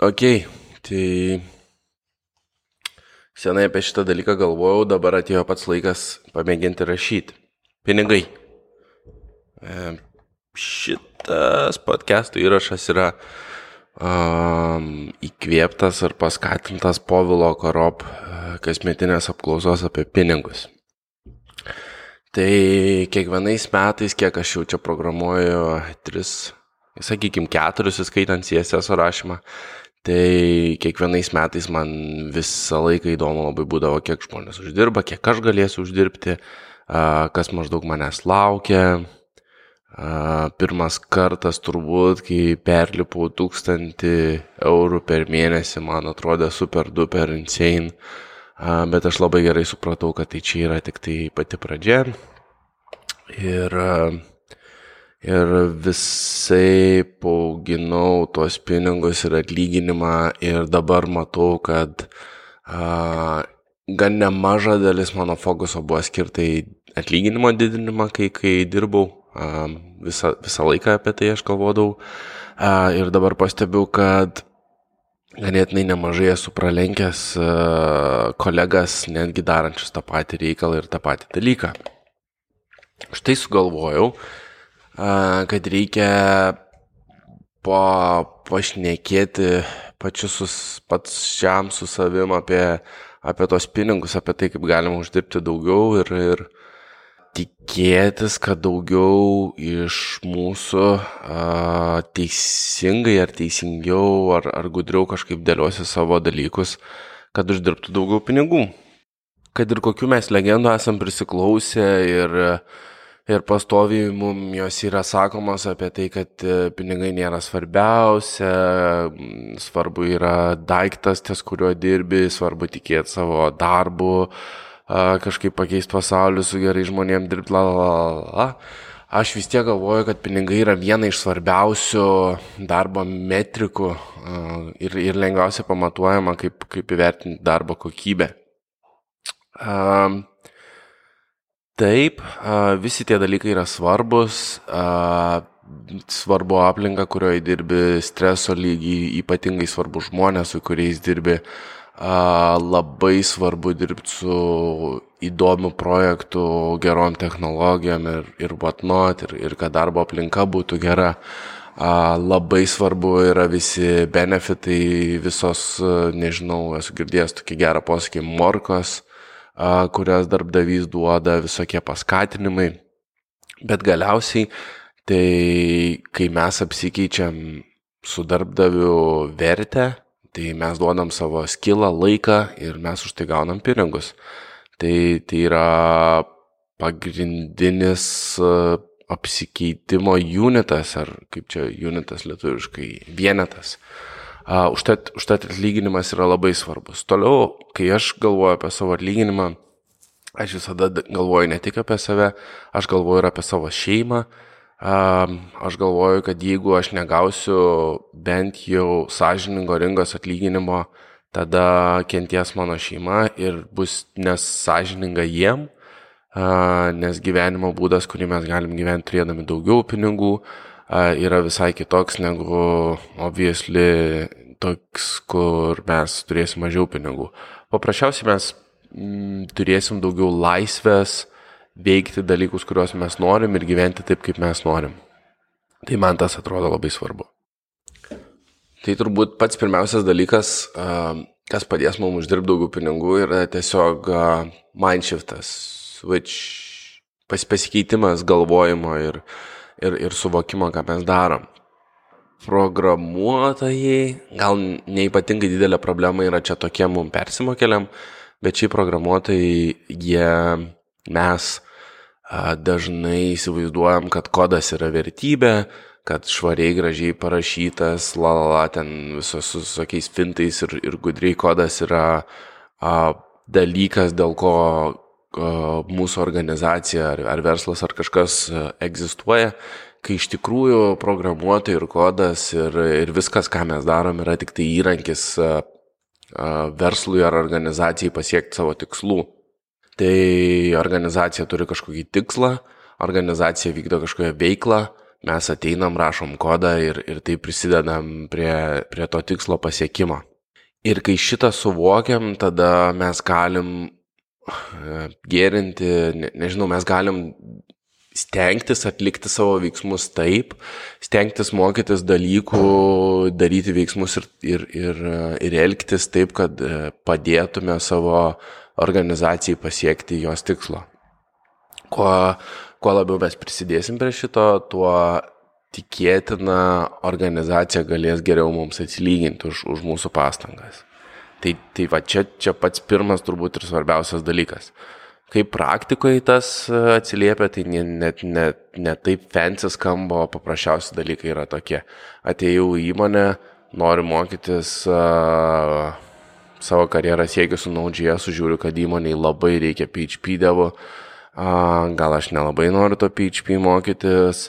Ok, tai senai apie šitą dalyką galvojau, dabar atėjo pats laikas pamėginti rašyti. Pinigai. E, šitas podcastų įrašas yra um, įkvėptas ar paskatintas Povilo Korop uh, kasmetinės apklausos apie pinigus. Tai kiekvienais metais, kiek aš jau čia programuoju, tris, sakykime, keturis, įskaitant CSS rašymą, Tai kiekvienais metais man visą laiką įdomu labai būdavo, kiek žmonės uždirba, kiek aš galėsiu uždirbti, kas maždaug manęs laukia. Pirmas kartas turbūt, kai perlipau tūkstantį eurų per mėnesį, man atrodė super duper insane, bet aš labai gerai supratau, kad tai čia yra tik tai pati pradžia. Ir ir visai paauginau tuos pinigus ir atlyginimą. Ir dabar matau, kad a, gan nemaža dalis mano fokuso buvo skirta į atlyginimo didinimą, kai, kai dirbau, a, visą, visą laiką apie tai aš galvodavau. A, ir dabar pastebiu, kad ganėtinai nemažai esu pralenkęs a, kolegas, netgi darančius tą patį reikalą ir tą patį dalyką. Štai sugalvojau, kad reikia po, pašnekėti pačius pats šiam su savim apie, apie tos pinigus, apie tai, kaip galima uždirbti daugiau ir, ir tikėtis, kad daugiau iš mūsų a, teisingai ar teisingiau ar, ar gudriau kažkaip dėliosi savo dalykus, kad uždirbtų daugiau pinigų. Kad ir kokiu mes legendų esam prisiklausę ir uh, ir pastoviai mums jos yra sakomos apie tai, kad e, pinigai nėra svarbiausia, svarbu yra daiktas, ties kuriuo dirbi, svarbu tikėti savo darbu, kažkaip pakeisti pasaulį su gerai žmonėm dirbti, la, la, la. Aš vis tiek galvoju, kad pinigai yra viena iš svarbiausių darbo metrikų ir, ir lengviausia pamatuojama, kaip, kaip įvertinti darbo kokybę. Um, Taip, visi tie dalykai yra svarbus, svarbu aplinka, kurioje dirbi, streso lygį, ypatingai svarbu žmonės, su kuriais dirbi, labai svarbu dirbti su įdomiu projektu, gerom technologijom ir, ir whatnot, ir, ir kad darbo aplinka būtų gera. Labai svarbu yra visi benefitai, visos, nežinau, esu girdėjęs tokį gerą posakį, morkos kurias darbdavys duoda, visokie paskatinimai. Bet galiausiai, tai kai mes apsikeičiam su darbdaviu vertę, tai mes duodam savo skilą, laiką ir mes už tai gaunam pinigus. Tai, tai yra pagrindinis apsikeitimo unitas, ar kaip čia unitas lietuviškai, vienetas. Uh, užtat, užtat atlyginimas yra labai svarbus. Toliau, kai aš galvoju apie savo atlyginimą, aš visada galvoju ne tik apie save, aš galvoju ir apie savo šeimą. Uh, aš galvoju, kad jeigu aš negausiu bent jau sąžiningo rinkos atlyginimo, tada kenties mano šeima ir bus nesažininga jiem, uh, nes gyvenimo būdas, kurį mes galim gyventi turėdami daugiau pinigų, uh, yra visai kitoks negu obviously toks, kur mes turėsim mažiau pinigų. Paprasčiausiai mes mm, turėsim daugiau laisvės veikti dalykus, kuriuos mes norim ir gyventi taip, kaip mes norim. Tai man tas atrodo labai svarbu. Tai turbūt pats pirmiausias dalykas, kas padės mums uždirbti daugiau pinigų, yra tiesiog mindshiftas, switch, pasikeitimas galvojimo ir uh, ir, ir suvokimo, ką mes darom. Programuotojai, gal neipatingai didelė problema yra čia tokie mums persimokeliam, bet šiai programuotojai, jie, mes a, dažnai įsivaizduojam, kad kodas yra vertybė, kad švariai gražiai parašytas, la la la, ten visos su tokiais fintais ir, ir gudriai kodas yra a, dalykas, dėl ko mūsų organizacija ar, ar verslas ar kažkas egzistuoja, kai iš tikrųjų programuotojai ir kodas ir, ir viskas, ką mes darom, yra tik tai įrankis verslui ar organizacijai pasiekti savo tikslų. Tai organizacija turi kažkokį tikslą, organizacija vykdo kažkokią veiklą, mes ateinam, rašom kodą ir, ir tai prisidedam prie, prie to tikslo pasiekimo. Ir kai šitą suvokiam, tada mes galim gerinti, ne, nežinau, mes galim stengtis atlikti savo veiksmus taip, stengtis mokytis dalykų, daryti veiksmus ir, ir, ir, ir elgtis taip, kad e, padėtume savo organizacijai pasiekti jos tikslo. Kuo, kuo labiau mes prisidėsim prie šito, tuo tikėtina organizacija galės geriau mums atsilyginti už, už mūsų pastangas. Tai, tai va čia, čia pats pirmas turbūt ir svarbiausias dalykas. Kaip praktikoje tas e, atsiliepia, tai net ne, ne taip fancy skamba, paprasčiausi dalykai yra tokie. Atėjau į įmonę, noriu mokytis uh, savo karjerą siekiu su Node.js, žiūriu, kad įmoniai labai reikia PHP devų, uh, gal aš nelabai noriu to PHP mokytis,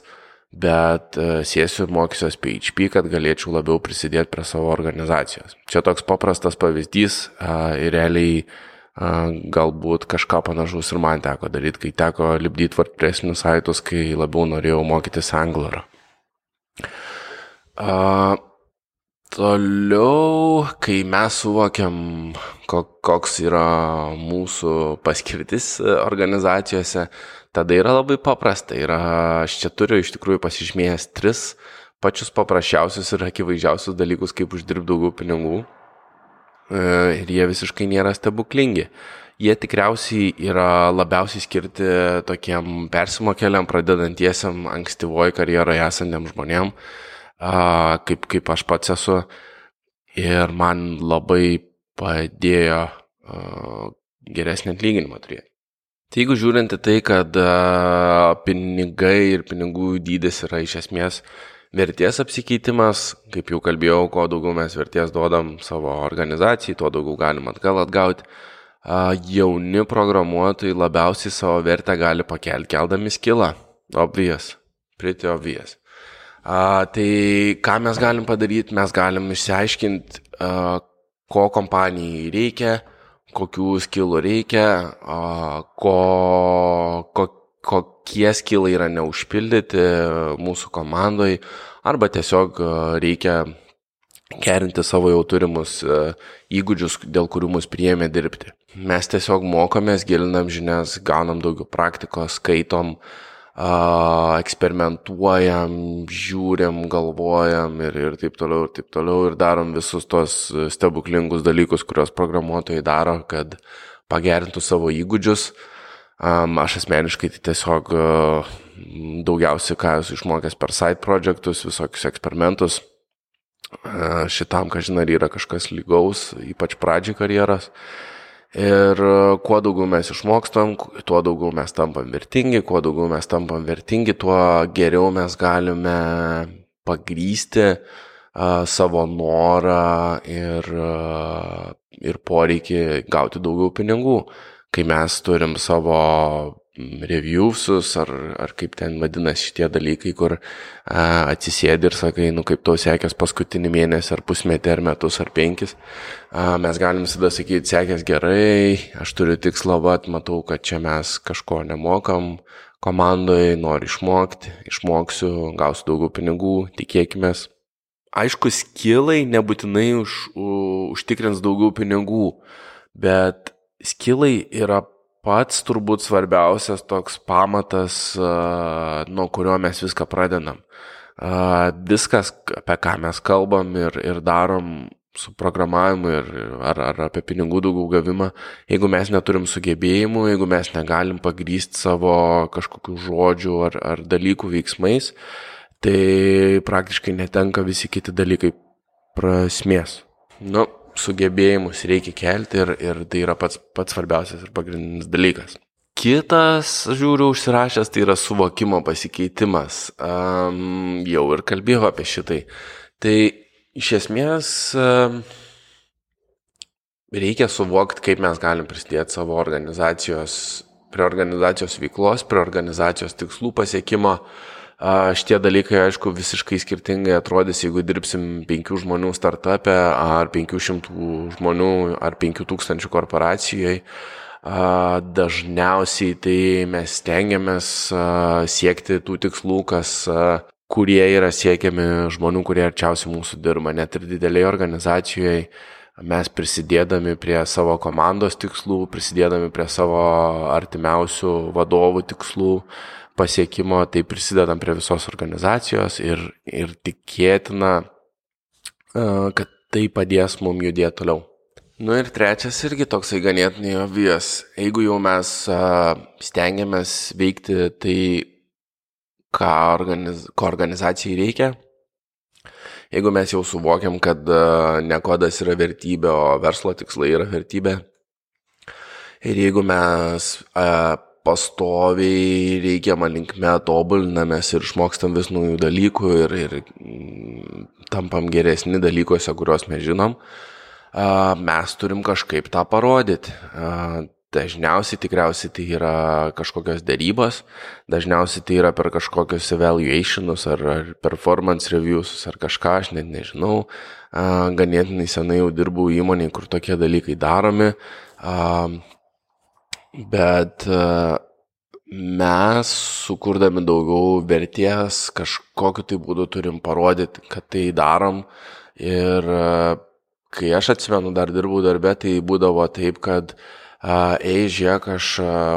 bet uh, sėsiu mokysiuos PHP, kad galėčiau labiau prisidėti prie savo organizacijos. Čia toks paprastas pavyzdys uh, ir realiai uh, galbūt kažką panašaus ir man teko daryti, kai teko lipdyti WordPress'inius saitus, kai labiau norėjau mokytis Angular. Uh, toliau, kai mes suvokiam, koks yra mūsų paskirtis organizacijose, tada yra labai paprasta. Yra, aš čia turiu iš tikrųjų pasižymėjęs tris pačius paprasčiausius ir akivaizdžiausius dalykus, kaip uždirbti daugiau pinigų E, ir jie visiškai nėra stebuklingi. Jie tikriausiai yra labiausiai skirti tokiem persimokėliam, pradedantiesiam ankstyvoji karjeroje esantiem žmonėm, kaip, kaip aš pats esu. Ir man labai padėjo geresnį atlyginimą turėti. Tai jeigu žiūrint į tai, kad pinigai ir pinigų dydis yra iš esmės Vertės apsikeitimas, kaip jau kalbėjau, kuo daugiau mes vertės duodam savo organizacijai, tuo daugiau galim atgal atgauti. Jauni programuotojai labiausiai savo vertę gali pakelti keldami skilą. Obvious. Pretty obvious. A, tai ką mes galim padaryti, mes galim išsiaiškinti, a, ko kompanijai reikia, kokių skilų reikia, ko, ko, kokie skilai yra neužpildyti mūsų komandai, arba tiesiog reikia gerinti savo jau turimus įgūdžius, dėl kurių mus priėmė dirbti. Mes tiesiog mokomės, gilinam žinias, gaunam daugiau praktikos, skaitom, eksperimentuojam, žiūrim, galvojam ir, ir taip toliau, ir taip toliau, ir darom visus tos stebuklingus dalykus, kuriuos programuotojai daro, kad pagerintų savo įgūdžius, aš asmeniškai tai tiesiog daugiausiai, ką esu išmokęs per side projektus, visokius eksperimentus. Šitam, ką žinai, yra kažkas lygaus, ypač pradžiai karjeros. Ir uh, kuo daugiau mes išmokstam, tuo daugiau mes tampam vertingi, kuo daugiau mes tampam vertingi, tuo geriau mes galime pagrysti uh, savo norą ir, uh, ir poreikį gauti daugiau pinigų. Kai mes turim savo reviewsus ar, ar kaip ten vadinasi šitie dalykai, kur a, atsisėdi ir sakai, nu kaip tau sekės paskutinį mėnesį ar pusmetį ar metus ar penkis, a, mes galim visada sakyti, sekės gerai, aš turiu tikslą, vat, matau, kad čia mes kažko nemokam komandoje, noriu išmokti, išmoksiu, gausiu daugiau pinigų, tikėkime. Aišku, skilai nebūtinai už, u, užtikrins daugiau pinigų, bet skilai yra pats turbūt svarbiausias toks pamatas, nuo kurio mes viską pradedam. Viskas, apie ką mes kalbam ir, ir darom su programavimu ir, ar, ar apie pinigų daugiau gavimą, jeigu mes neturim sugebėjimų, jeigu mes negalim pagrysti savo kažkokių žodžių ar, ar dalykų veiksmais, tai praktiškai netenka visi kiti dalykai prasmės. Nu, sugebėjimus reikia kelti ir, ir tai yra pats, pats svarbiausias ir pagrindinis dalykas. Kitas, žiūriu, užsirašęs, tai yra suvokimo pasikeitimas. Um, jau ir kalbėjau apie šitai. Tai iš esmės um, reikia suvokti, kaip mes galim prisidėti savo organizacijos, prie organizacijos veiklos, prie organizacijos tikslų pasiekimo. Uh, Šitie dalykai, aišku, visiškai skirtingai atrodys, jeigu dirbsim 5 žmonių startupė, ar 500 žmonių, ar 5000 korporacijoje. Dažniausiai tai mes stengiamės siekti tų tikslų, kas kurie yra siekiami žmonių, kurie arčiausiai mūsų dirba, net ir dideliai organizacijoje mes prisidėdami prie savo komandos tikslų, prisidėdami prie savo artimiausių vadovų tikslų pasiekimo, tai prisidedam prie visos organizacijos ir, ir tikėtina, kad tai padės mums judėti toliau. Nu ir trečias irgi toksai ganėtinai obvious. Jeigu jau mes stengiamės veikti tai, ką organiz ko organizacijai reikia, jeigu mes jau suvokiam, kad ne kodas yra vertybė, o verslo tikslai yra vertybė, ir jeigu mes uh, pastoviai reikiamą linkme tobulinamės ir išmokstam vis naujų dalykų ir, ir mm, tampam geresni dalykuose, kuriuos mes žinom, mes turim kažkaip tą parodyti. Dažniausiai tikriausiai tai yra kažkokios dėrybos, dažniausiai tai yra per kažkokius evaluationus ar, ar performance reviews ar kažką, aš net nežinau. Ganėtinai senai jau dirbau įmonėje, kur tokie dalykai daromi. Bet mes, sukurdami daugiau vertės, kažkokiu tai būdu turim parodyti, kad tai darom. Ir kai aš atsimenu, dar dirbau darbę, tai būdavo taip, kad ei, žiūrėk, aš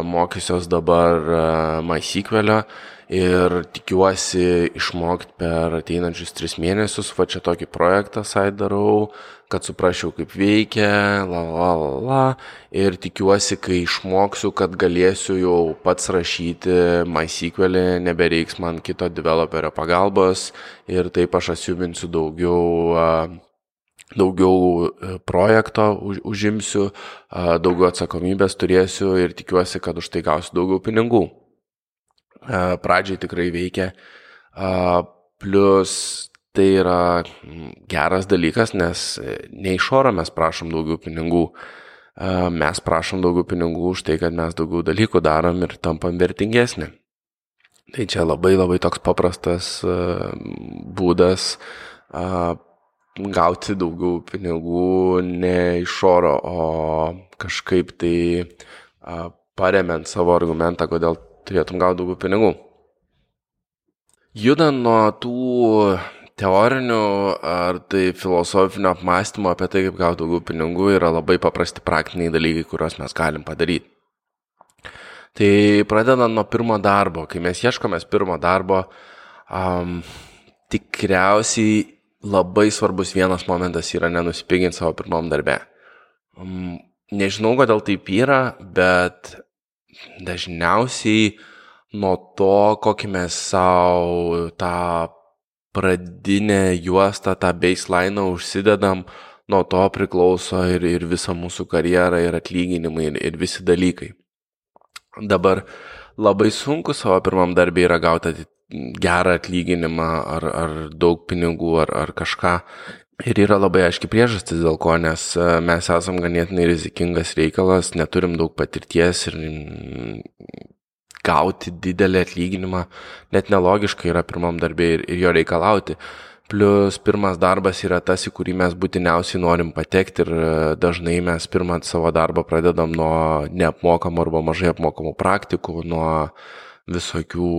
mokysiuos dabar MySQL ir tikiuosi išmokti per ateinančius tris mėnesius, va čia tokį projektą sait darau, kad suprasčiau, kaip veikia, la la la la, ir tikiuosi, kai išmoksiu, kad galėsiu jau pats rašyti MySQL, nebereiks man kito developerio pagalbos. Ir taip aš asiubinsiu daugiau daugiau e, projekto už, užimsiu, daugiau atsakomybės turėsiu ir tikiuosi, kad už tai gausiu daugiau pinigų. Pradžiai tikrai veikia. Plus tai yra geras dalykas, nes e, ne iš oro mes prašom daugiau pinigų. Mes prašom daugiau pinigų už tai, kad mes daugiau dalykų darom ir tampam vertingesni. Tai čia labai labai toks paprastas būdas gauti daugiau pinigų ne iš oro, o kažkaip tai paremiant savo argumentą, kodėl turėtum gauti daugiau pinigų. Judant nuo tų teorinių ar tai filosofinio apmąstymo apie tai, kaip gauti daugiau pinigų, yra labai paprasti praktiniai dalykai, kuriuos mes galim padaryti. Tai pradedant nuo pirmo darbo, kai mes ieškomės pirmo darbo, um, tikriausiai labai svarbus vienas momentas yra nenusipiginti savo pirmam darbe. Mm, nežinau, kodėl taip yra, bet dažniausiai nuo to, kokį mes savo tą pradinę juostą, tą baseline užsidedam, nuo to priklauso ir, ir visa mūsų karjera, ir atlyginimai, ir, ir visi dalykai. Dabar labai sunku savo pirmam darbį yra gauti gerą atlyginimą ar, ar daug pinigų ar, ar kažką. Ir yra labai aiški priežastis dėl ko, nes e, mes esam ganėtinai rizikingas reikalas, neturim daug patirties ir gauti didelį atlyginimą net nelogiška yra pirmam darbė ir, ir jo reikalauti. Plus pirmas darbas yra tas, į kurį mes būtiniausiai norim patekti ir e, dažnai mes pirmą savo darbą pradedam nuo neapmokamų arba mažai apmokamų praktikų, nuo visokių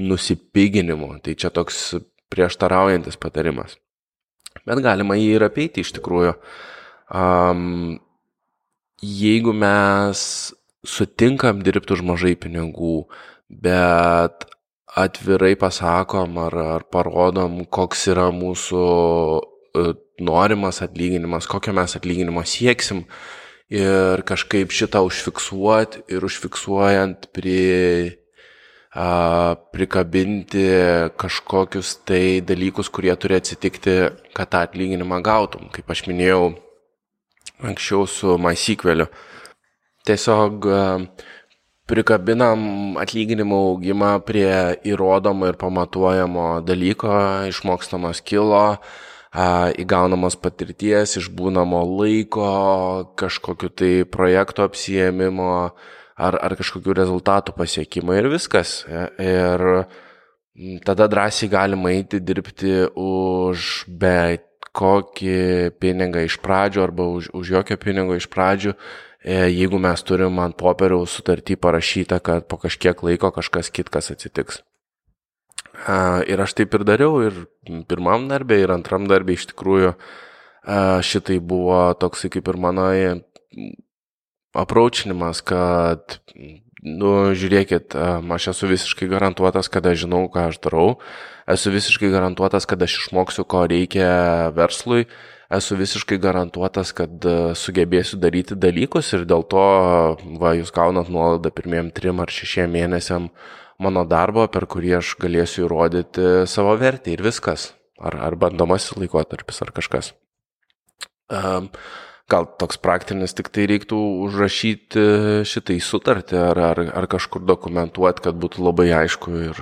nusipiginimu. Tai čia toks prieštaraujantis patarimas. Bet galima jį ir apeiti iš tikrųjų. Um, jeigu mes sutinkam dirbti už mažai pinigų, bet atvirai pasakom ar, ar parodom, koks yra mūsų uh, norimas atlyginimas, kokio mes atlyginimo sieksim ir kažkaip šitą užfiksuoti ir užfiksuojant prie prikabinti kažkokius tai dalykus, kurie turi atsitikti, kad tą atlyginimą gautum. Kaip aš minėjau anksčiau su MySQL. Tiesiog prikabinam atlyginimo augimą prie įrodomo ir pamatuojamo dalyko, išmokstamo skilo, įgaunamos patirties, išbūnamo laiko, kažkokiu tai projekto apsijėmimo, ar, ar kažkokių rezultatų pasiekimo ir viskas. Ir tada drąsiai galima eiti dirbti už bet kokį pinigą iš pradžių arba už, už jokio pinigo iš pradžių, e, jeigu mes turim ant popieriaus sutartį parašytą, kad po kažkiek laiko kažkas kitkas atsitiks. Ir aš taip ir dariau, ir pirmam darbė, ir antram darbė iš tikrųjų šitai buvo toksai kaip ir mano apraučinimas, kad, nu, žiūrėkit, aš esu visiškai garantuotas, kad aš žinau, ką aš darau, esu visiškai garantuotas, kad aš išmoksiu, ko reikia verslui, esu visiškai garantuotas, kad sugebėsiu daryti dalykus ir dėl to, va, jūs gaunat nuolaidą pirmiem trim ar šešiem mėnesiam mano darbo, per kurį aš galėsiu įrodyti savo vertę ir viskas. Ar, ar bandomasis laikotarpis, ar kažkas. Um, gal toks praktinis, tik tai reiktų užrašyti šitai sutartį ar, ar, ar kažkur dokumentuoti, kad būtų labai aišku ir,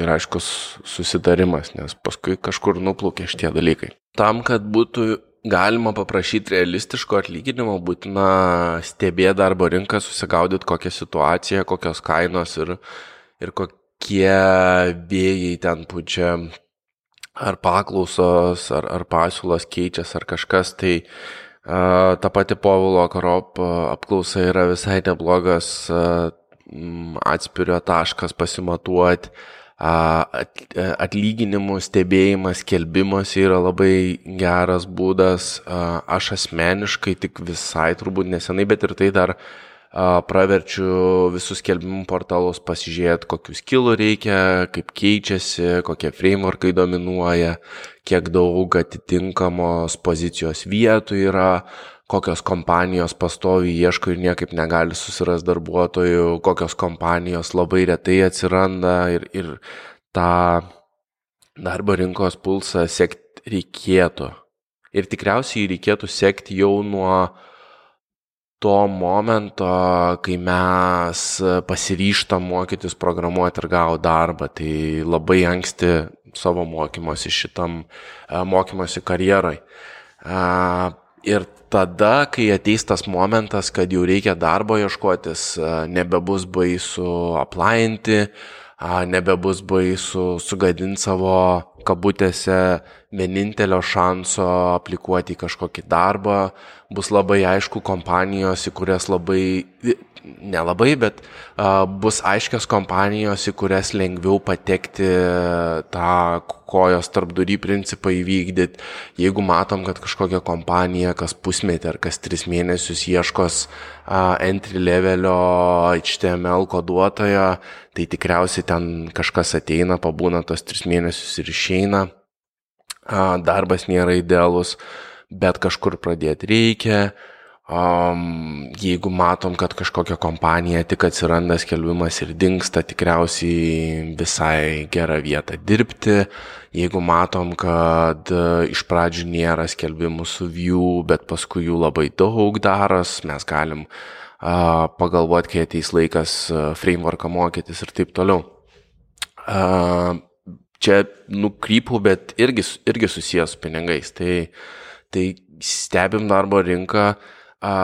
ir aiškus susitarimas, nes paskui kažkur nuplūkė šitie dalykai. Tam, kad būtų galima paprašyti realistiško atlyginimo, būtina stebėti darbo rinką, susigaudyti kokią situaciją, kokios kainos ir, ir kokie vėjai ten pučia, ar paklausos, ar, ar pasiūlos keičiasi, ar kažkas, tai ta pati Povilo Karop apklausa yra visai neblogas atspirio taškas pasimatuoti. Atlyginimų stebėjimas, kelbimas yra labai geras būdas. Aš asmeniškai tik visai turbūt nesenai, bet ir tai dar praverčiu visus skelbimų portalus pasižiūrėti, kokius kilų reikia, kaip keičiasi, kokie frameworkai dominuoja, kiek daug atitinkamos pozicijos vietų yra, kokios kompanijos pastoviai ieško ir niekaip negali susirasti darbuotojų, kokios kompanijos labai retai atsiranda ir, ir tą darbo rinkos pulsą sekti reikėtų. Ir tikriausiai reikėtų sekti jau nuo to momento, kai mes pasiryštam mokytis programuoti ir gauti darbą, tai labai anksti savo mokymosi šitam e, mokymosi karjeroj. E, ir tada, kai ateis tas momentas, kad jau reikia darbo ieškotis, e, nebebus baisu aplainti, nebebus baisu sugadinti savo kabutėse vienintelio šanso aplikuoti į kažkokį darbą, bus labai aišku kompanijos, į kurias labai, nelabai, bet uh, bus aiškios kompanijos, į kurias lengviau patekti tą kojos tarpdurį principą įvykdyti. Jeigu matom, kad kažkokia kompanija kas pusmetį ar kas tris mėnesius ieškos uh, entry levelio HTML koduotojo, tai tikriausiai ten kažkas ateina, pabūna tos tris mėnesius ir išeina. Darbas nėra idealus. Bet kažkur pradėti reikia. Um, jeigu matom, kad kažkokia kompanija tik atsiranda skelbimas ir dinksta, tikriausiai visai gera vieta dirbti. Jeigu matom, kad uh, iš pradžių nėra skelbimų su view, bet paskui jų labai daug daros, mes galim uh, pagalvoti, kai ateis laikas uh, frameworką mokytis ir taip toliau. Uh, čia nukrypau, bet irgi, irgi susijęs su pinigais. Tai tai stebim darbo rinką, a,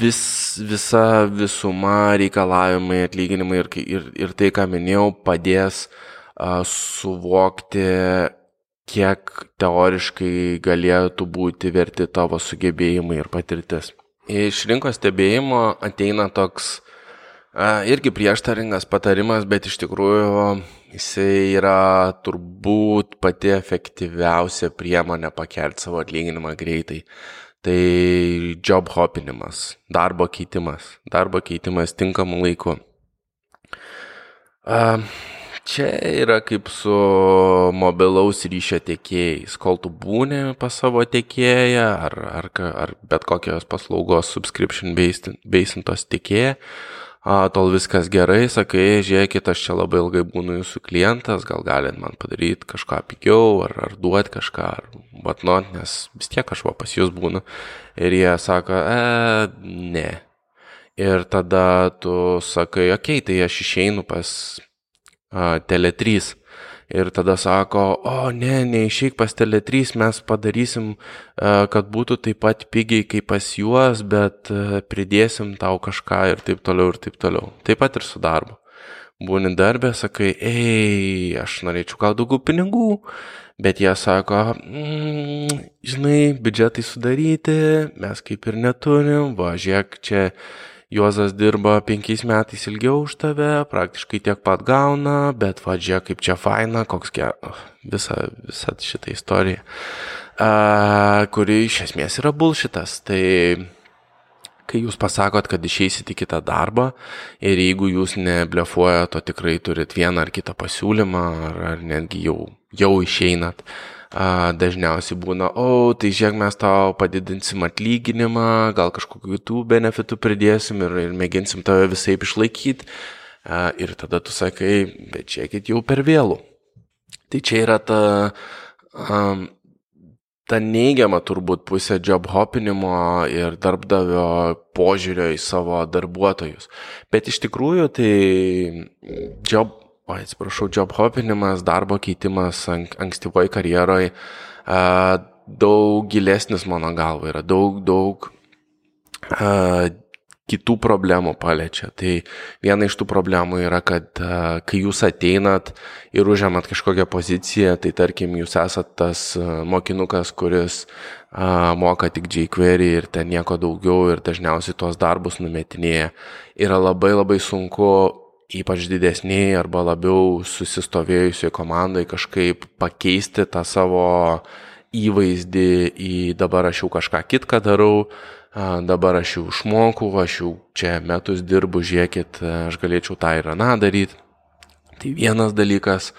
vis, visa visuma reikalavimai, atlyginimai ir, ir, ir tai, ką minėjau, padės a, suvokti, kiek teoriškai galėtų būti verti tavo sugebėjimai ir patirtis. Iš rinkos stebėjimo ateina toks irgi prieštaringas patarimas, bet iš tikrųjų Jisai yra turbūt pati efektyviausia priemonė pakelti savo atlyginimą greitai. Tai job hopinimas, darbo keitimas, darbo keitimas tinkamu laiku. Čia yra kaip su mobilaus ryšio tiekėjais. Kol tu būni pas savo tiekėją ar, ar, ar bet kokios paslaugos subscription basintos tiekėją, a, tol viskas gerai, sakai, žiūrėkit, aš čia labai ilgai būnu jūsų klientas, gal galit man padaryti kažką pigiau, ar, ar duoti kažką, ar vatnot, nes vis tiek aš va pas jūs būnu. Ir jie sako, e, ne. Ir tada tu sakai, okei, okay, tai aš išeinu pas a, Tele3 ir tada sako, o ne, neišeik pas Tele3, mes padarysim, e, kad būtų taip pat pigiai kaip pas juos, bet e, pridėsim tau kažką ir taip toliau ir taip toliau. Taip pat ir su darbu. Būni darbė, sakai, ei, aš norėčiau gal daugiau pinigų, bet jie sako, mm, žinai, biudžetai sudaryti, mes kaip ir neturim, va, žiūrėk, čia Juozas dirba penkiais metais ilgiau už tave, praktiškai tiek pat gauna, bet vadžia kaip čia faina, koks geras, visa, visa šita istorija, uh, kuri iš esmės yra bulšitas. Tai kai jūs pasakot, kad išeisit į kitą darbą ir jeigu jūs neblefuojat, o tikrai turit vieną ar kitą pasiūlymą, ar, ar netgi jau, jau išeinat, a, dažniausiai būna, o, tai žiūrėk, mes tau padidinsim atlyginimą, gal kažkokiu kitų benefitų pridėsim ir, ir mėginsim tave visai išlaikyti. A, ir tada tu sakai, bet žiūrėkit jau per vėlų. Tai čia yra ta um, ta neigiama turbūt pusė job hopinimo ir darbdavio požiūrio į savo darbuotojus. Bet iš tikrųjų tai job, o atsiprašau, job hopinimas, darbo keitimas ankstyvoj karjeroj daug gilesnis mano galva yra, daug, daug kitų problemų paliečia. Tai viena iš tų problemų yra, kad kai jūs ateinat ir užimat kažkokią poziciją, tai tarkim, jūs esat tas mokinukas, kuris moka tik jQuery ir ten nieko daugiau ir dažniausiai tuos darbus numetinėja. Yra labai labai sunku ypač didesniai arba labiau susistovėjusioje komandai kažkaip pakeisti tą savo įvaizdį į dabar aš jau kažką kitką darau, dabar aš jau išmokau, aš jau čia metus dirbu, žiūrėkit, aš galėčiau tą ir aną daryti. Tai vienas dalykas.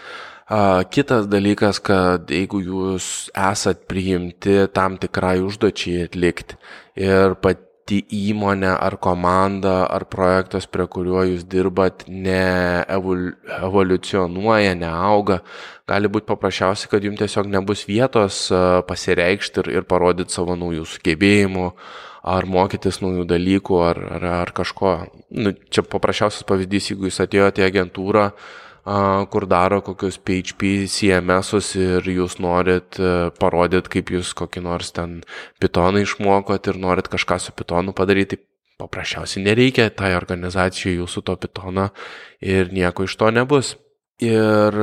Kitas dalykas, kad jeigu jūs esat priimti tam tikrai užduočiai atlikti ir pati įmonė ar komanda ar projektas, prie kurio jūs dirbat, neevoliucionuoja, neauga, gali būti paprasčiausiai, kad jums tiesiog nebus vietos pasireikšti ir, ir parodyti savo naujų sugebėjimų ar mokytis naujų dalykų, ar, ar, ar kažko. Nu, čia paprasčiausias pavyzdys, jeigu jūs atėjote į agentūrą, kur daro kokius PHP, CMS ir jūs norit parodyti, kaip jūs kokį nors ten pitoną išmokot ir norit kažką su pitonu padaryti, paprasčiausiai nereikia tai organizacijai jūsų to pitono ir nieko iš to nebus. Ir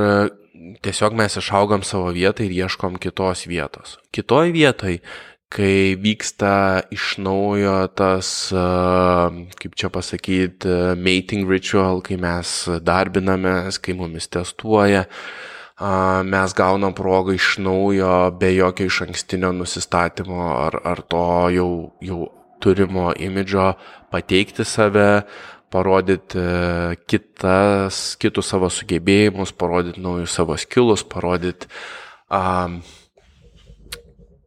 tiesiog mes išaugam savo vietą ir ieškom kitos vietos. Kitoj vietoj kai vyksta iš naujo tas, kaip čia pasakyti, mating ritual, kai mes darbinamės, kai mumis testuoja, mes gaunam progą iš naujo be jokio iš ankstinio nusistatymo ar, ar to jau, jau turimo imidžo pateikti save, parodyti kitas, kitus savo sugebėjimus, parodyti naujus savo skilus, parodyti um,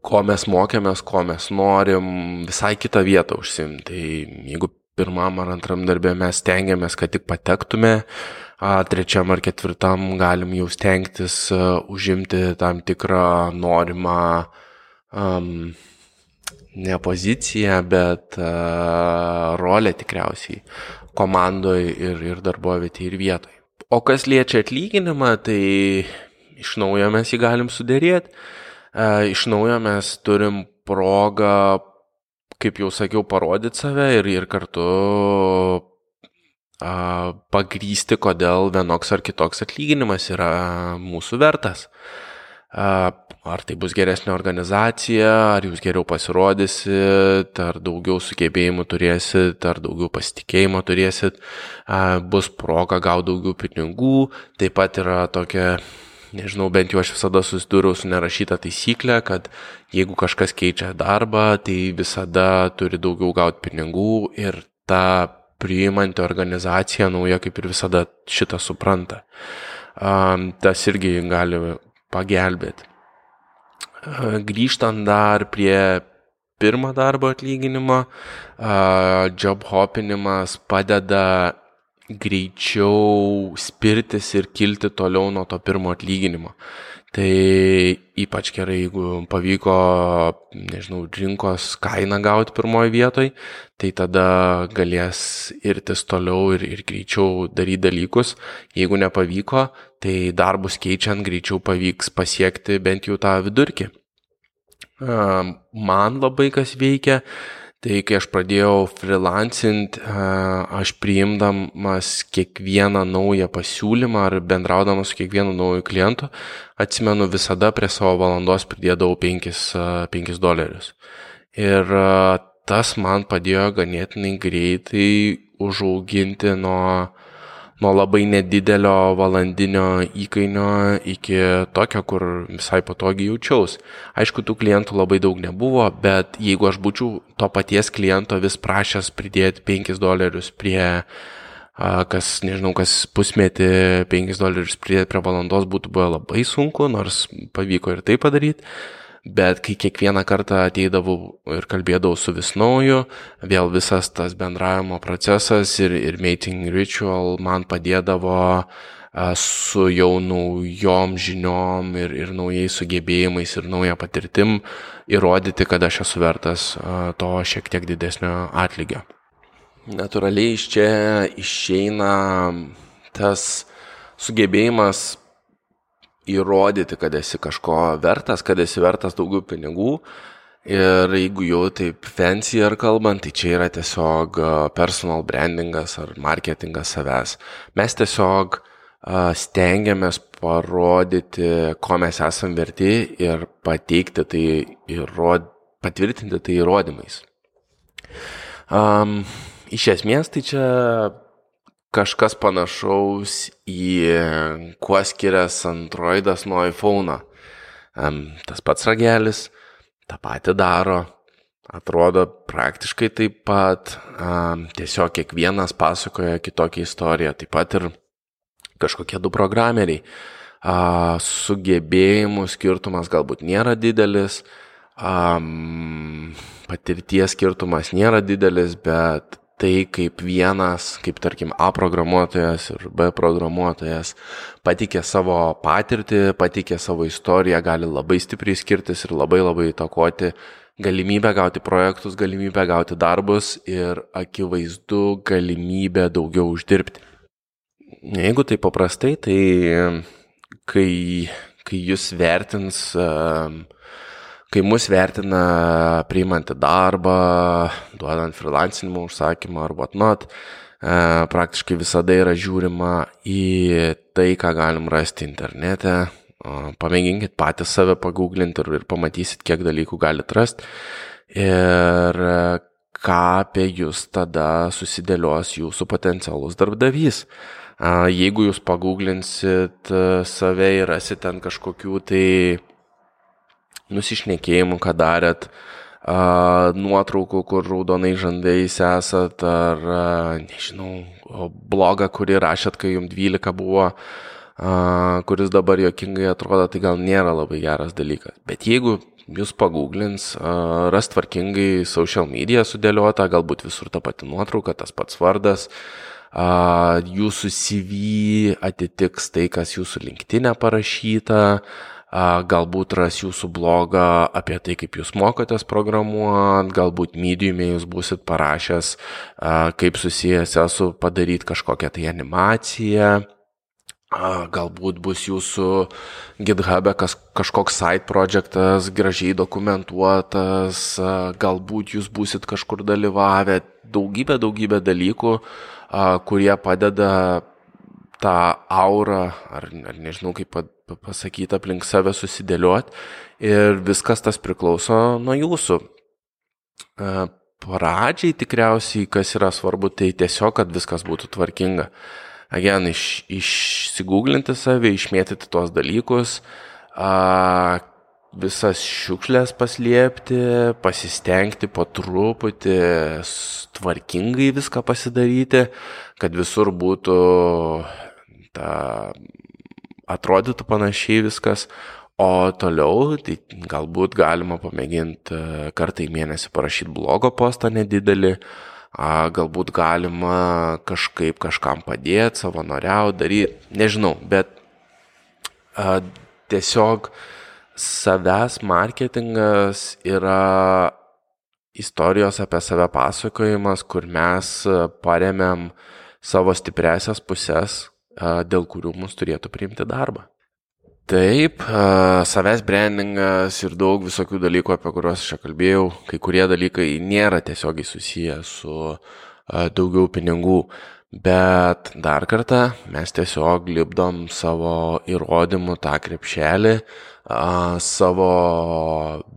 ko mes mokėmės, ko mes norim, visai kitą vietą užsimti. Tai jeigu pirmam ar antram darbė mes stengiamės, kad tik patektume, trečiam ar ketvirtam galim jau stengtis užimti tam tikrą norimą, um, ne poziciją, bet a, rolę tikriausiai komandoje ir, ir darbovietėje ir vietoje. O kas liečia atlyginimą, tai iš naujo mes jį galim sudėrėti iš naujo mes turim progą, kaip jau sakiau, parodyti save ir, ir kartu pagrysti, kodėl vienoks ar kitoks atlyginimas yra mūsų vertas. Ar tai bus geresnė organizacija, ar jūs geriau pasirodysit, ar daugiau sugebėjimų turėsit, ar daugiau pasitikėjimo turėsit, bus proga gauti daugiau pinigų. Taip pat yra tokia nežinau, bent jau aš visada susidūriau su nerašyta taisyklė, kad jeigu kažkas keičia darbą, tai visada turi daugiau gauti pinigų ir ta priimanti organizacija nauja kaip ir visada šitą supranta. Tas irgi gali pagelbėti. Grįžtant dar prie pirmą darbo atlyginimo, uh, job hopinimas padeda greičiau spirtis ir kilti toliau nuo to pirmo atlyginimo. Tai ypač gerai, jeigu pavyko, nežinau, rinkos kainą gauti pirmoji vietoj, tai tada galės irtis toliau ir, ir greičiau daryti dalykus. Jeigu nepavyko, tai darbus keičiant greičiau pavyks pasiekti bent jau tą vidurkį. Man labai kas veikia, Tai kai aš pradėjau freelancint, aš priimdamas kiekvieną naują pasiūlymą ar bendraudamas su kiekvienu nauju klientu, atsimenu visada prie savo valandos pridėdavau 5, 5 dolerius. Ir tas man padėjo ganėtinai greitai užauginti nuo, nuo labai nedidelio valandinio įkainio iki tokio, kur visai patogiai jaučiaus. Aišku, tų klientų labai daug nebuvo, bet jeigu aš būčiau to paties kliento vis prašęs pridėti 5 dolerius prie kas, nežinau, kas pusmetį 5 dolerius pridėti prie valandos būtų buvę labai sunku, nors pavyko ir tai padaryti bet kai kiekvieną kartą ateidavau ir kalbėdavau su vis nauju, vėl visas tas bendravimo procesas ir, ir mating ritual man padėdavo su jau naujom žiniom ir, ir naujais sugebėjimais ir nauja patirtim įrodyti, kad aš esu vertas to šiek tiek didesnio atlygio. Natūraliai iš čia išeina tas sugebėjimas įrodyti, kad esi kažko vertas, kad esi vertas daugiau pinigų. Ir jeigu jau taip fancy ar kalbant, tai čia yra tiesiog personal brandingas ar marketingas savęs. Mes tiesiog stengiamės parodyti, ko mes esam verti ir pateikti tai įrod... patvirtinti tai įrodymais. Um, iš esmės tai čia kažkas panašaus į kuo skiriasi Androidas nuo iPhone. Um, tas pats ragelis, tą patį daro, atrodo praktiškai taip pat, tiesiog kiekvienas pasakoja kitokią istoriją, taip pat ir kažkokie du programeriai. Sugebėjimų skirtumas galbūt nėra didelis, patirties skirtumas nėra didelis, bet tai, kaip vienas, kaip tarkim A programuotojas ir B programuotojas patikė savo patirtį, patikė savo istoriją, gali labai stipriai skirtis ir labai labai įtakoti galimybę gauti projektus, galimybę gauti darbus ir akivaizdu galimybę daugiau uždirbti. Jeigu tai paprastai, tai kai, kai jūs vertins uh, kai mus vertina priimant į darbą, duodant freelancinimo užsakymą ar whatnot, e, praktiškai visada yra žiūrima į tai, ką galim rasti internete. Pamėginkit patys save paguglinti ir, pamatysit, kiek dalykų galite rasti. Ir e, ką apie jūs tada susidėlios jūsų potencialus darbdavys. Jeigu jūs paguglinsit e, save ir rasit ten kažkokių tai nusišnekėjimų, ką darėt, a, nuotraukų, kur raudonai žandais esat, ar, a, nežinau, blogą, kurį rašėt, kai jums 12 buvo, a, kuris dabar jokingai atrodo, tai gal nėra labai geras dalykas. Bet jeigu jūs pagūglins, ras tvarkingai social media sudėliota, galbūt visur ta pati nuotrauka, tas pats vardas, jūsų CV atitiks tai, kas jūsų linktinė parašyta, galbūt ras jūsų blogą apie tai, kaip jūs mokotės programuoti, galbūt mediumė jūs busit parašęs, kaip susijęs esu padaryti kažkokią tai animaciją. Galbūt bus jūsų GitHub'e kažkoks side projektas gražiai dokumentuotas, galbūt jūs busit kažkur dalyvavę, daugybė, daugybė dalykų, kurie padeda tą aurą, ar, ar nežinau kaip pasakyti, aplink save susidėlioti ir viskas tas priklauso nuo jūsų. E, pradžiai tikriausiai, kas yra svarbu, tai tiesiog, kad viskas būtų tvarkinga. Agen, iš, išsigūglinti save, išmėtyti tuos dalykus, a, visas šiukšlės paslėpti, pasistengti po truputį tvarkingai viską pasidaryti, kad visur būtų ta atrodytų panašiai viskas, o toliau tai galbūt galima pamėginti e, kartą į mėnesį parašyti blogo postą nedidelį, galbūt galima kažkaip kažkam padėti, savanoriauti, daryti, nežinau, bet a, tiesiog savęs marketingas yra istorijos apie save pasakojimas, kur mes paremėm savo stipresias pusės, dėl kurių mus turėtų priimti darbą. Taip, savęs brandingas ir daug visokių dalykų, apie kuriuos aš čia kalbėjau, kai kurie dalykai nėra tiesiogiai susiję su daugiau pinigų, bet dar kartą mes tiesiog lipdom savo įrodymų tą krepšelį, savo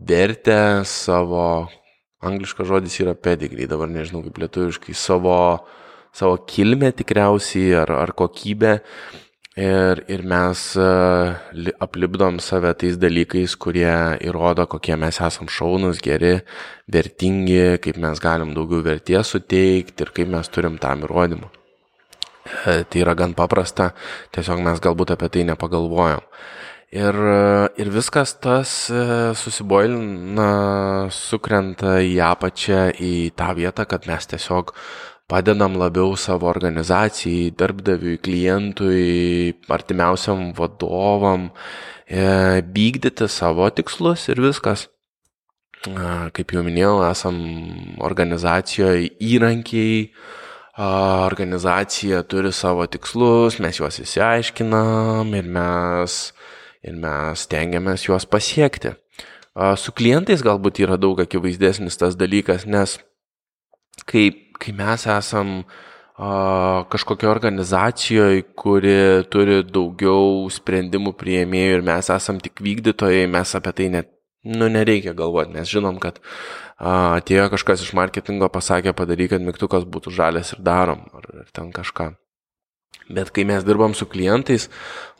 vertę, savo angliškas žodis yra pedigree, dabar nežinau kaip lietuviškai, savo, savo kilmę tikriausiai ar, ar kokybę. Ir, ir mes aplipdom save tais dalykais, kurie įrodo, kokie mes esam šaunus, geri, vertingi, kaip mes galim daugiau verties suteikti ir kaip mes turim tam įrodymą. E, tai yra gan paprasta, tiesiog mes galbūt apie tai nepagalvojom. Ir, ir viskas tas e, susiboilina, sukrenta į apačią, į tą vietą, kad mes tiesiog padedam labiau savo organizacijai, darbdaviui, klientui, artimiausiam vadovam e, vykdyti savo tikslus ir viskas. Kaip jau minėjau, esam organizacijoje įrankiai, organizacija turi savo tikslus, mes juos įsiaiškinam ir mes ir mes tengiamės juos pasiekti. Su klientais galbūt yra daug akivaizdesnis tas dalykas, nes kai, kai mes esam kažkokio organizacijoje, kuri turi daugiau sprendimų prieimėjų ir mes esam tik vykdytojai, mes apie tai net, nu, nereikia galvoti, nes žinom, kad a, atėjo kažkas iš marketingo, pasakė padaryk, kad mygtukas būtų žalias ir darom, ar, ar ten kažką. Bet kai mes dirbam su klientais,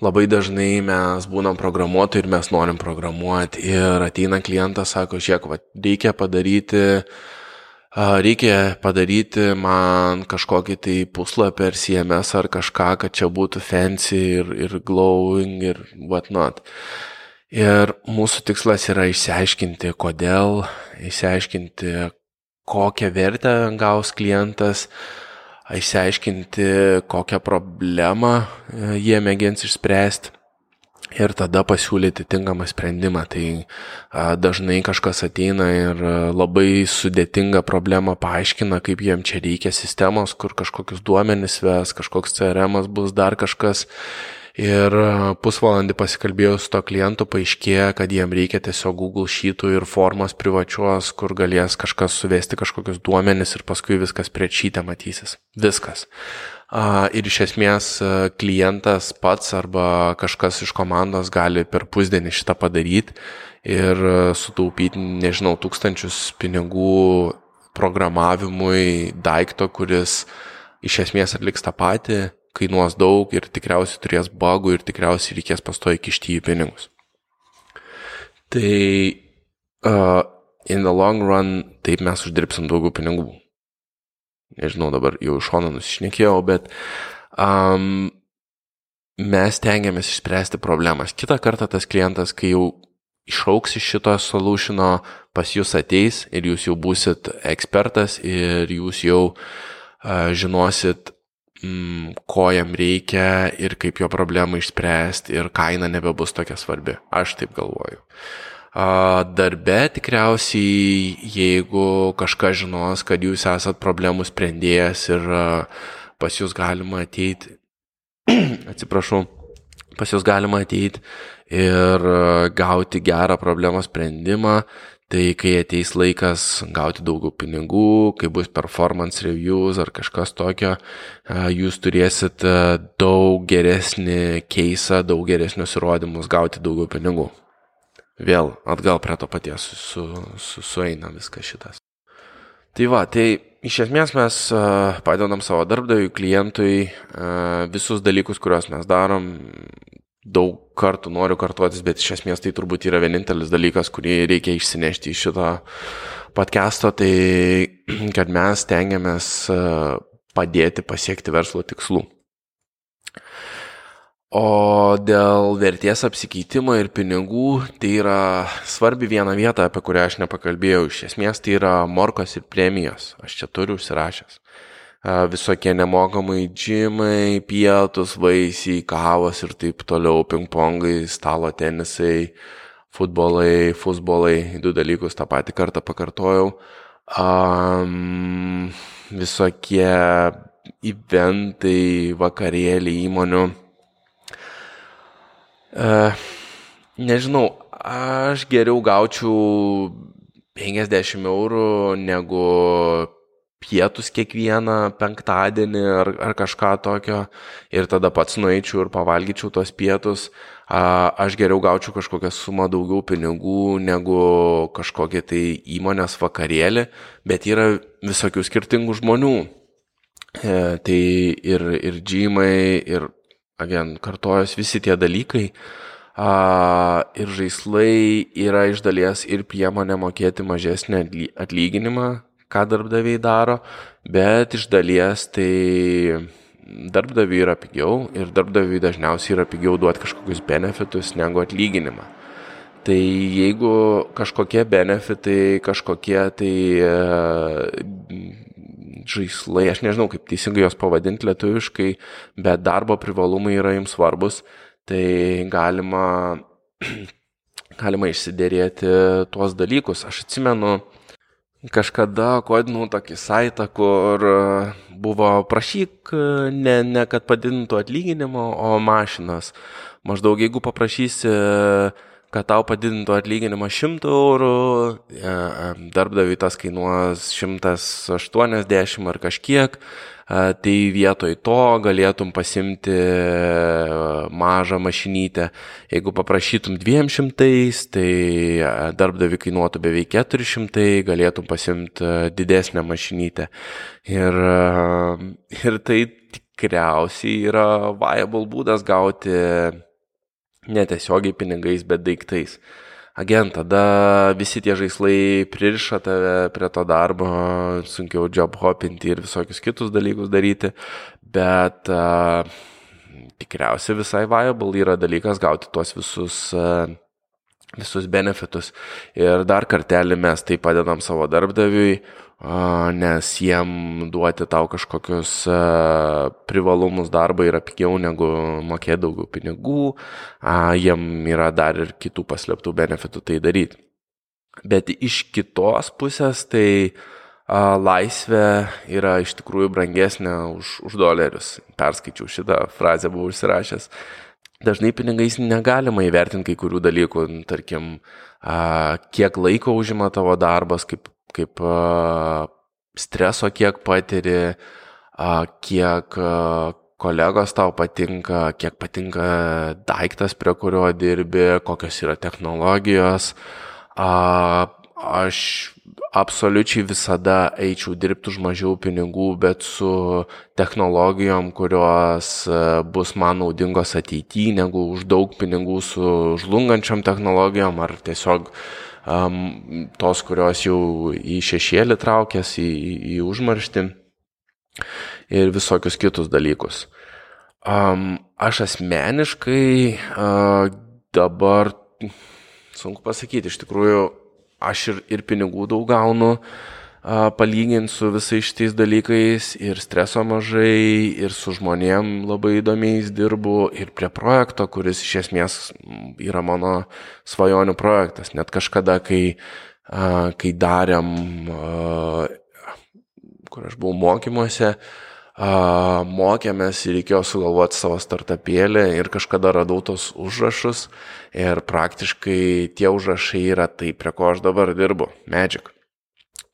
labai dažnai mes būnam programuotojai ir mes norim programuoti. Ir ateina klientas, sako, žiūrėk, va, reikia padaryti, reikia padaryti man kažkokį tai puslapį ar CMS ar kažką, kad čia būtų fancy ir, ir glowing ir whatnot. Ir mūsų tikslas yra išsiaiškinti, kodėl, išsiaiškinti, kokią vertę gaus klientas, išsiaiškinti, kokią problemą e, jie mėgins išspręsti ir tada pasiūlyti tinkamą sprendimą. Tai dažnai kažkas ateina ir labai sudėtingą problemą paaiškina, kaip jiem čia reikia sistemos, kur kažkokius duomenis ves, kažkoks CRM bus, dar kažkas. Ir pusvalandį pasikalbėjau su to klientu, paaiškėjo, kad jiem reikia tiesiog Google Sheetų ir formos privačios, kur galės kažkas suvesti kažkokius duomenis ir paskui viskas prie šytę matysis. Viskas. Ir iš esmės klientas pats arba kažkas iš komandos gali per pusdienį šitą padaryti ir sutaupyti, nežinau, tūkstančius pinigų programavimui daikto, kuris iš esmės atliks tą patį kainuos daug ir tikriausiai turės bagų ir tikriausiai reikės pastoji kišti į pinigus. Tai uh, in the long run taip mes uždirbsim daugiau pinigų. Nežinau, dabar jau iš šono nusišnekėjau, bet um, mes tengiamės išspręsti problemas. Kita kartą tas klientas, kai jau išauks iš šito solutiono, pas jūs ateis ir jūs jau būsit ekspertas ir jūs jau uh, žinosit mm, ko jam reikia ir kaip jo problemą išspręsti ir kaina nebebus tokia svarbi. Aš taip galvoju. Darbe tikriausiai, jeigu kažkas žinos, kad jūs esat problemų sprendėjas ir pas jūs galima ateiti, atsiprašau, pas jūs galima ateiti ir gauti gerą problemos sprendimą, Tai kai ateis laikas gauti daugiau pinigų, kai bus performance reviews ar kažkas tokio, jūs turėsit daug geresnį keisą, daug geresnius įrodymus gauti daugiau pinigų. Vėl atgal prie to paties su, su, sueina viskas šitas. Tai va, tai iš esmės mes padedam savo darbdaviui, klientui visus dalykus, kuriuos mes darom, daug kartų noriu kartuotis, bet iš esmės tai turbūt yra vienintelis dalykas, kurį reikia išsinešti iš šito podcast'o, tai kad mes tengiamės e, padėti pasiekti verslo tikslų. O dėl vertės apsikeitimo ir pinigų, tai yra svarbi viena vieta, apie kurią aš nepakalbėjau. Iš esmės tai yra morkos ir premijos. Aš čia turiu užsirašęs visokie nemokamai džimai, pietus, vaisiai, kavos ir taip toliau, pingpongai, stalo tenisai, futbolai, futbolai, du dalykus tą patį kartą pakartojau. Um, visokie eventai, vakarėliai įmonių. Nežinau, aš geriau gaučiau 50 eurų negu pietus kiekvieną penktadienį ar, ar kažką tokio ir tada pats nueičiau ir pavalgyčiau tos pietus, aš geriau gaučiau kažkokią sumą daugiau pinigų negu kažkokie tai įmonės vakarėlį, bet yra visokių skirtingų žmonių. E, tai ir, ir džymai, ir, again, kartojos visi tie dalykai. A, ir žaislai yra iš dalies ir priemonė mokėti mažesnį atlyginimą, ką darbdaviai daro, bet iš dalies tai darbdaviui yra pigiau ir darbdaviui dažniausiai yra pigiau duoti kažkokius benefitus negu atlyginimą. Tai jeigu kažkokie benefitai, kažkokie tai e, žaislai, aš nežinau kaip teisingai jos pavadinti lietuviškai, bet darbo privalumai yra jums svarbus, tai galima, galima išsiderėti tuos dalykus. Aš atsimenu, Kažkada kodinau tokį saitą, kur e, buvo prašyk e, ne, ne kad padidintų atlyginimą, o mašinas. Maždaug jeigu paprašysi, kad tau padidintų atlyginimą 100 eurų, e, darbdaviui tas kainuos 180 ar kažkiek, tai vietoj to galėtum pasimti mažą mašinytę. Jeigu paprašytum 200, tai darbdavi kainuotų beveik 400, galėtum pasimti didesnę mašinytę. Ir, ir tai tikriausiai yra viable būdas gauti netiesiogiai pinigais, bet daiktais. Agent, tada visi tie žaislai pririša tave prie to darbo, sunkiau job hopinti ir visokius kitus dalykus daryti, bet uh, tikriausiai visai viable yra dalykas gauti tuos visus uh, visus benefitus. Ir dar kartelį mes tai padedam savo darbdaviui, nes jiem duoti tau kažkokius privalumus darbą yra pigiau negu mokėti daugiau pinigų, jiem yra dar ir kitų paslėptų benefitų tai daryti. Bet iš kitos pusės tai laisvė yra iš tikrųjų brangesnė už, už dolerius. Perskaičiau šitą frazę, buvau užsirašęs. Dažnai pinigais negalima įvertinti kai kurių dalykų, tarkim, kiek laiko užima tavo darbas, kaip kaip streso kiek patiri, kiek kolegos tau patinka, kiek patinka daiktas, prie kurio dirbi, kokios yra technologijos. Aš absoliučiai visada eičiau dirbti už mažiau pinigų, bet su technologijom, kurios bus man naudingos ateityje, negu už daug pinigų su žlungančiam technologijom ar tiesiog um, tos, kurios jau į šešėlį traukės, į, į, į užmarštį ir visokius kitus dalykus. Um, aš asmeniškai uh, dabar, sunku pasakyti, iš tikrųjų, aš ir, ir pinigų daug gaunu, palyginti su visais šitais dalykais ir streso mažai, ir su žmonėm labai įdomiais dirbu, ir prie projekto, kuris iš esmės yra mano svajonių projektas. Net kažkada, kai, kai darėm, kur aš buvau mokymuose, mokėmės ir reikėjo sugalvoti savo startupėlį ir kažkada radau tos užrašus ir praktiškai tie užrašai yra tai, prie ko aš dabar dirbu - Magic.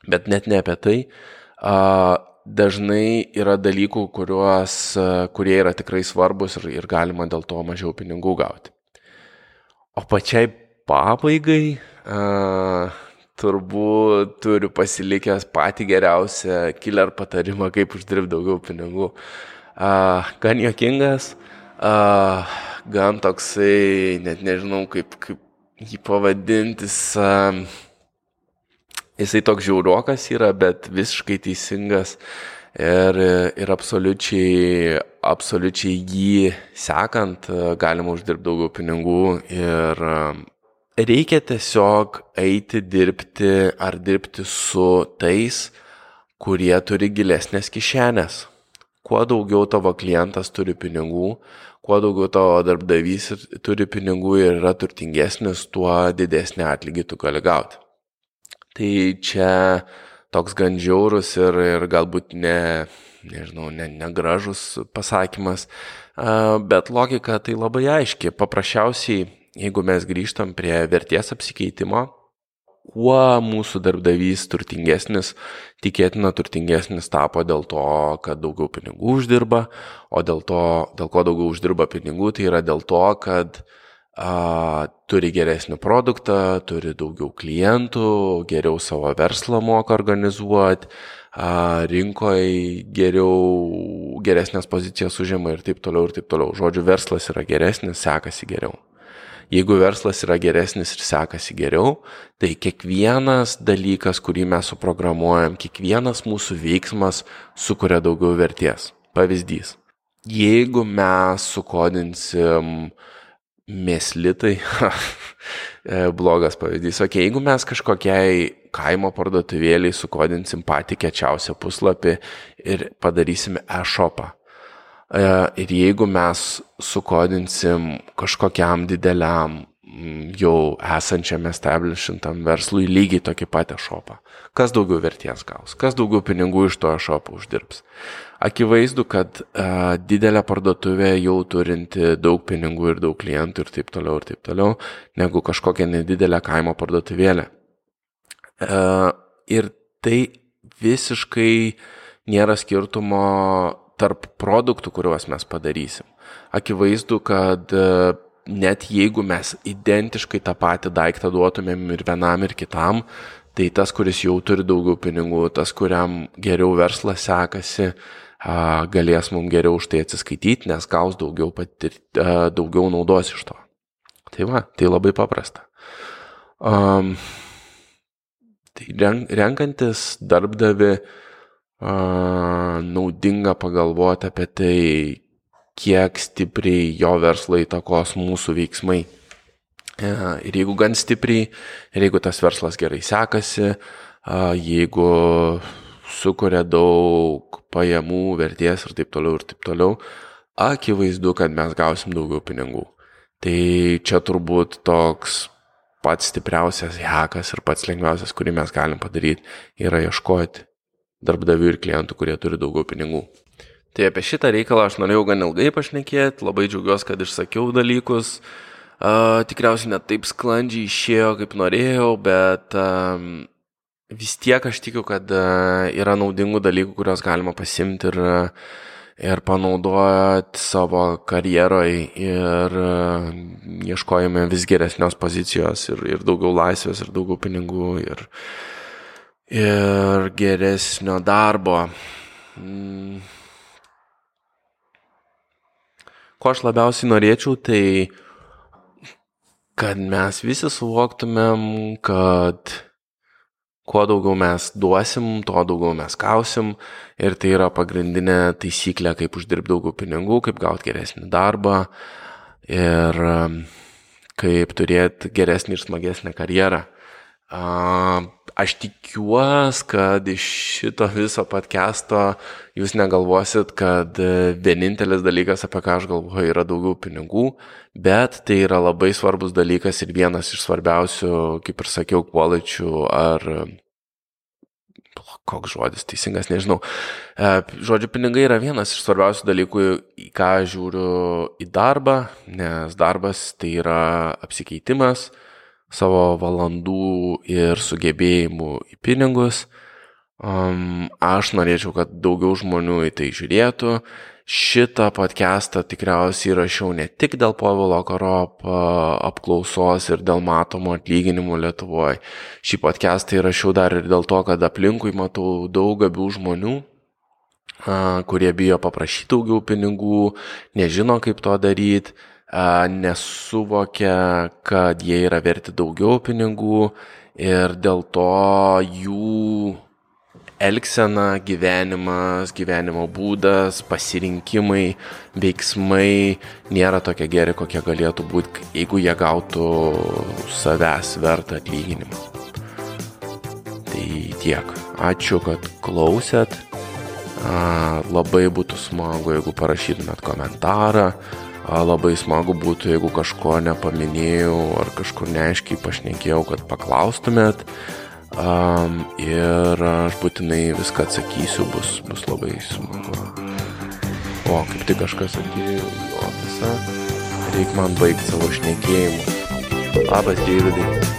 Bet net ne apie tai. Dažnai yra dalykų, kuriuos, kurie yra tikrai svarbus ir, ir galima dėl to mažiau pinigų gauti. O pačiai pabaigai turbūt turiu pasilikęs patį geriausią killer patarimą, kaip uždirbti daugiau pinigų. Gan jokingas, gan toksai, net nežinau kaip, kaip jį pavadintis. Uh, jisai toks žiaurokas yra, bet visiškai teisingas ir, ir absoliučiai, absoliučiai jį sekant galima uždirbti daugiau pinigų ir reikia tiesiog eiti dirbti ar dirbti su tais, kurie turi gilesnės kišenės. Kuo daugiau tavo klientas turi pinigų, kuo daugiau tavo darbdavys turi pinigų ir yra turtingesnis, tuo didesnį atlygį tu gali gauti. Tai čia toks gan žiaurus ir, ir galbūt ne, nežinau, ne, negražus pasakymas, bet logika tai labai aiški. Paprasčiausiai, jeigu mes grįžtam prie vertės apsikeitimo, kuo mūsų darbdavys turtingesnis, tikėtina turtingesnis tapo dėl to, kad daugiau pinigų uždirba, o dėl to, dėl ko daugiau uždirba pinigų, tai yra dėl to, kad a, turi geresnį produktą, turi daugiau klientų, geriau savo verslą moka organizuoti, rinkoje geriau, geresnės pozicijas užima ir taip toliau ir taip toliau. Žodžiu, verslas yra geresnis, sekasi geriau. Jeigu verslas yra geresnis ir sekasi geriau, tai kiekvienas dalykas, kurį mes suprogramuojam, kiekvienas mūsų veiksmas sukuria daugiau vertės. Pavyzdys. Jeigu mes sukodinsim mėslitai, blogas pavyzdys, ok, jeigu mes kažkokiai kaimo parduotuvėliai sukodinsim patį kečiausią puslapį ir padarysim e-shopą, E, ir jeigu mes sukodinsim kažkokiam dideliam jau esančiam establishintam verslui lygiai tokį patį šopą, kas daugiau vertės gaus, kas daugiau pinigų iš to šopo uždirbs. Akivaizdu, kad uh, didelė parduotuvė jau turinti daug pinigų ir daug klientų ir taip toliau ir taip toliau, negu kažkokia nedidelė kaimo parduotuvėlė. Uh, ir tai visiškai nėra skirtumo tarp produktų, kuriuos mes padarysim. Akivaizdu, kad e, net jeigu mes identiškai tą patį daiktą duotumėm ir vienam, ir kitam, tai tas, kuris jau turi daugiau pinigų, tas, kuriam geriau verslas sekasi, galės mums geriau už tai atsiskaityti, nes gaus daugiau, patir, daugiau naudos iš to. Tai va, tai labai paprasta. Um, tai renkantis darbdavi, uh, naudinga pagalvoti apie tai, kiek stipriai jo verslo įtakos mūsų veiksmai. E, ir jeigu gan stipriai, ir jeigu tas verslas gerai sekasi, jeigu sukuria daug pajamų, vertės ir taip toliau ir taip toliau, akivaizdu, kad mes gausim daugiau pinigų. Tai čia turbūt toks pats stipriausias hekas ir pats lengviausias, kurį mes galim padaryti, yra ieškoti darbdavių ir klientų, kurie turi daugiau pinigų. Tai apie šitą reikalą aš norėjau gan ilgai pašnekėti, labai džiaugiuosi, kad išsakiau dalykus. Uh, tikriausiai net taip sklandžiai išėjo, kaip norėjau, bet uh, vis tiek aš tikiu, kad uh, yra naudingų dalykų, kuriuos galima pasimti ir, ir panaudoti savo karjeroje ir uh, ieškojame vis geresnios pozicijos ir, ir daugiau laisvės ir daugiau pinigų. Ir, uh, ir geresnio darbo. Mm. Ko aš labiausiai norėčiau, tai kad mes visi suvoktumėm, kad kuo daugiau mes duosim, tuo daugiau mes gausim ir tai yra pagrindinė taisyklė, kaip uždirbti daugiau pinigų, kaip gauti geresnį darbą ir um, kaip turėti geresnį ir smagesnę karjerą. Aš tikiuosi, kad iš šito viso podcast'o jūs negalvosit, kad e, vienintelis dalykas, apie ką aš galvoju, yra daugiau pinigų, bet tai yra labai svarbus dalykas ir vienas iš svarbiausių, kaip ir sakiau, kvaličių ar koks žodis teisingas, nežinau. E, žodžiu, pinigai yra vienas iš svarbiausių dalykų, į ką žiūriu į darbą, nes darbas tai yra apsikeitimas savo valandų ir sugebėjimų į pinigus. Um, aš norėčiau, kad daugiau žmonių į tai žiūrėtų. Šitą podcastą tikriausiai rašiau ne tik dėl Povilo Karop apklausos ir dėl matomų atlyginimų Lietuvoje. Šį podcastą rašiau dar ir dėl to, kad aplinkui matau daug gabių žmonių, kurie bijo paprašyti daugiau pinigų, nežino kaip to daryti nesuvokia, kad jie yra verti daugiau pinigų ir dėl to jų elgsena, gyvenimas, gyvenimo būdas, pasirinkimai, veiksmai nėra tokie geri, kokie galėtų būti, jeigu jie gautų savęs vertą atlyginimą. Tai tiek. Ačiū, kad klausėt. Labai būtų smagu, jeigu parašytumėt komentarą Labai smagu būtų, jeigu kažko nepaminėjau ar kažkur neaiškiai pašnekėjau, kad paklaustumėt. Um, ir aš būtinai viską atsakysiu, bus, bus labai smagu. O, kaip tik kažkas atėjo į ofisą, reikia man baigti savo šnekėjimą. Labas, Deividai.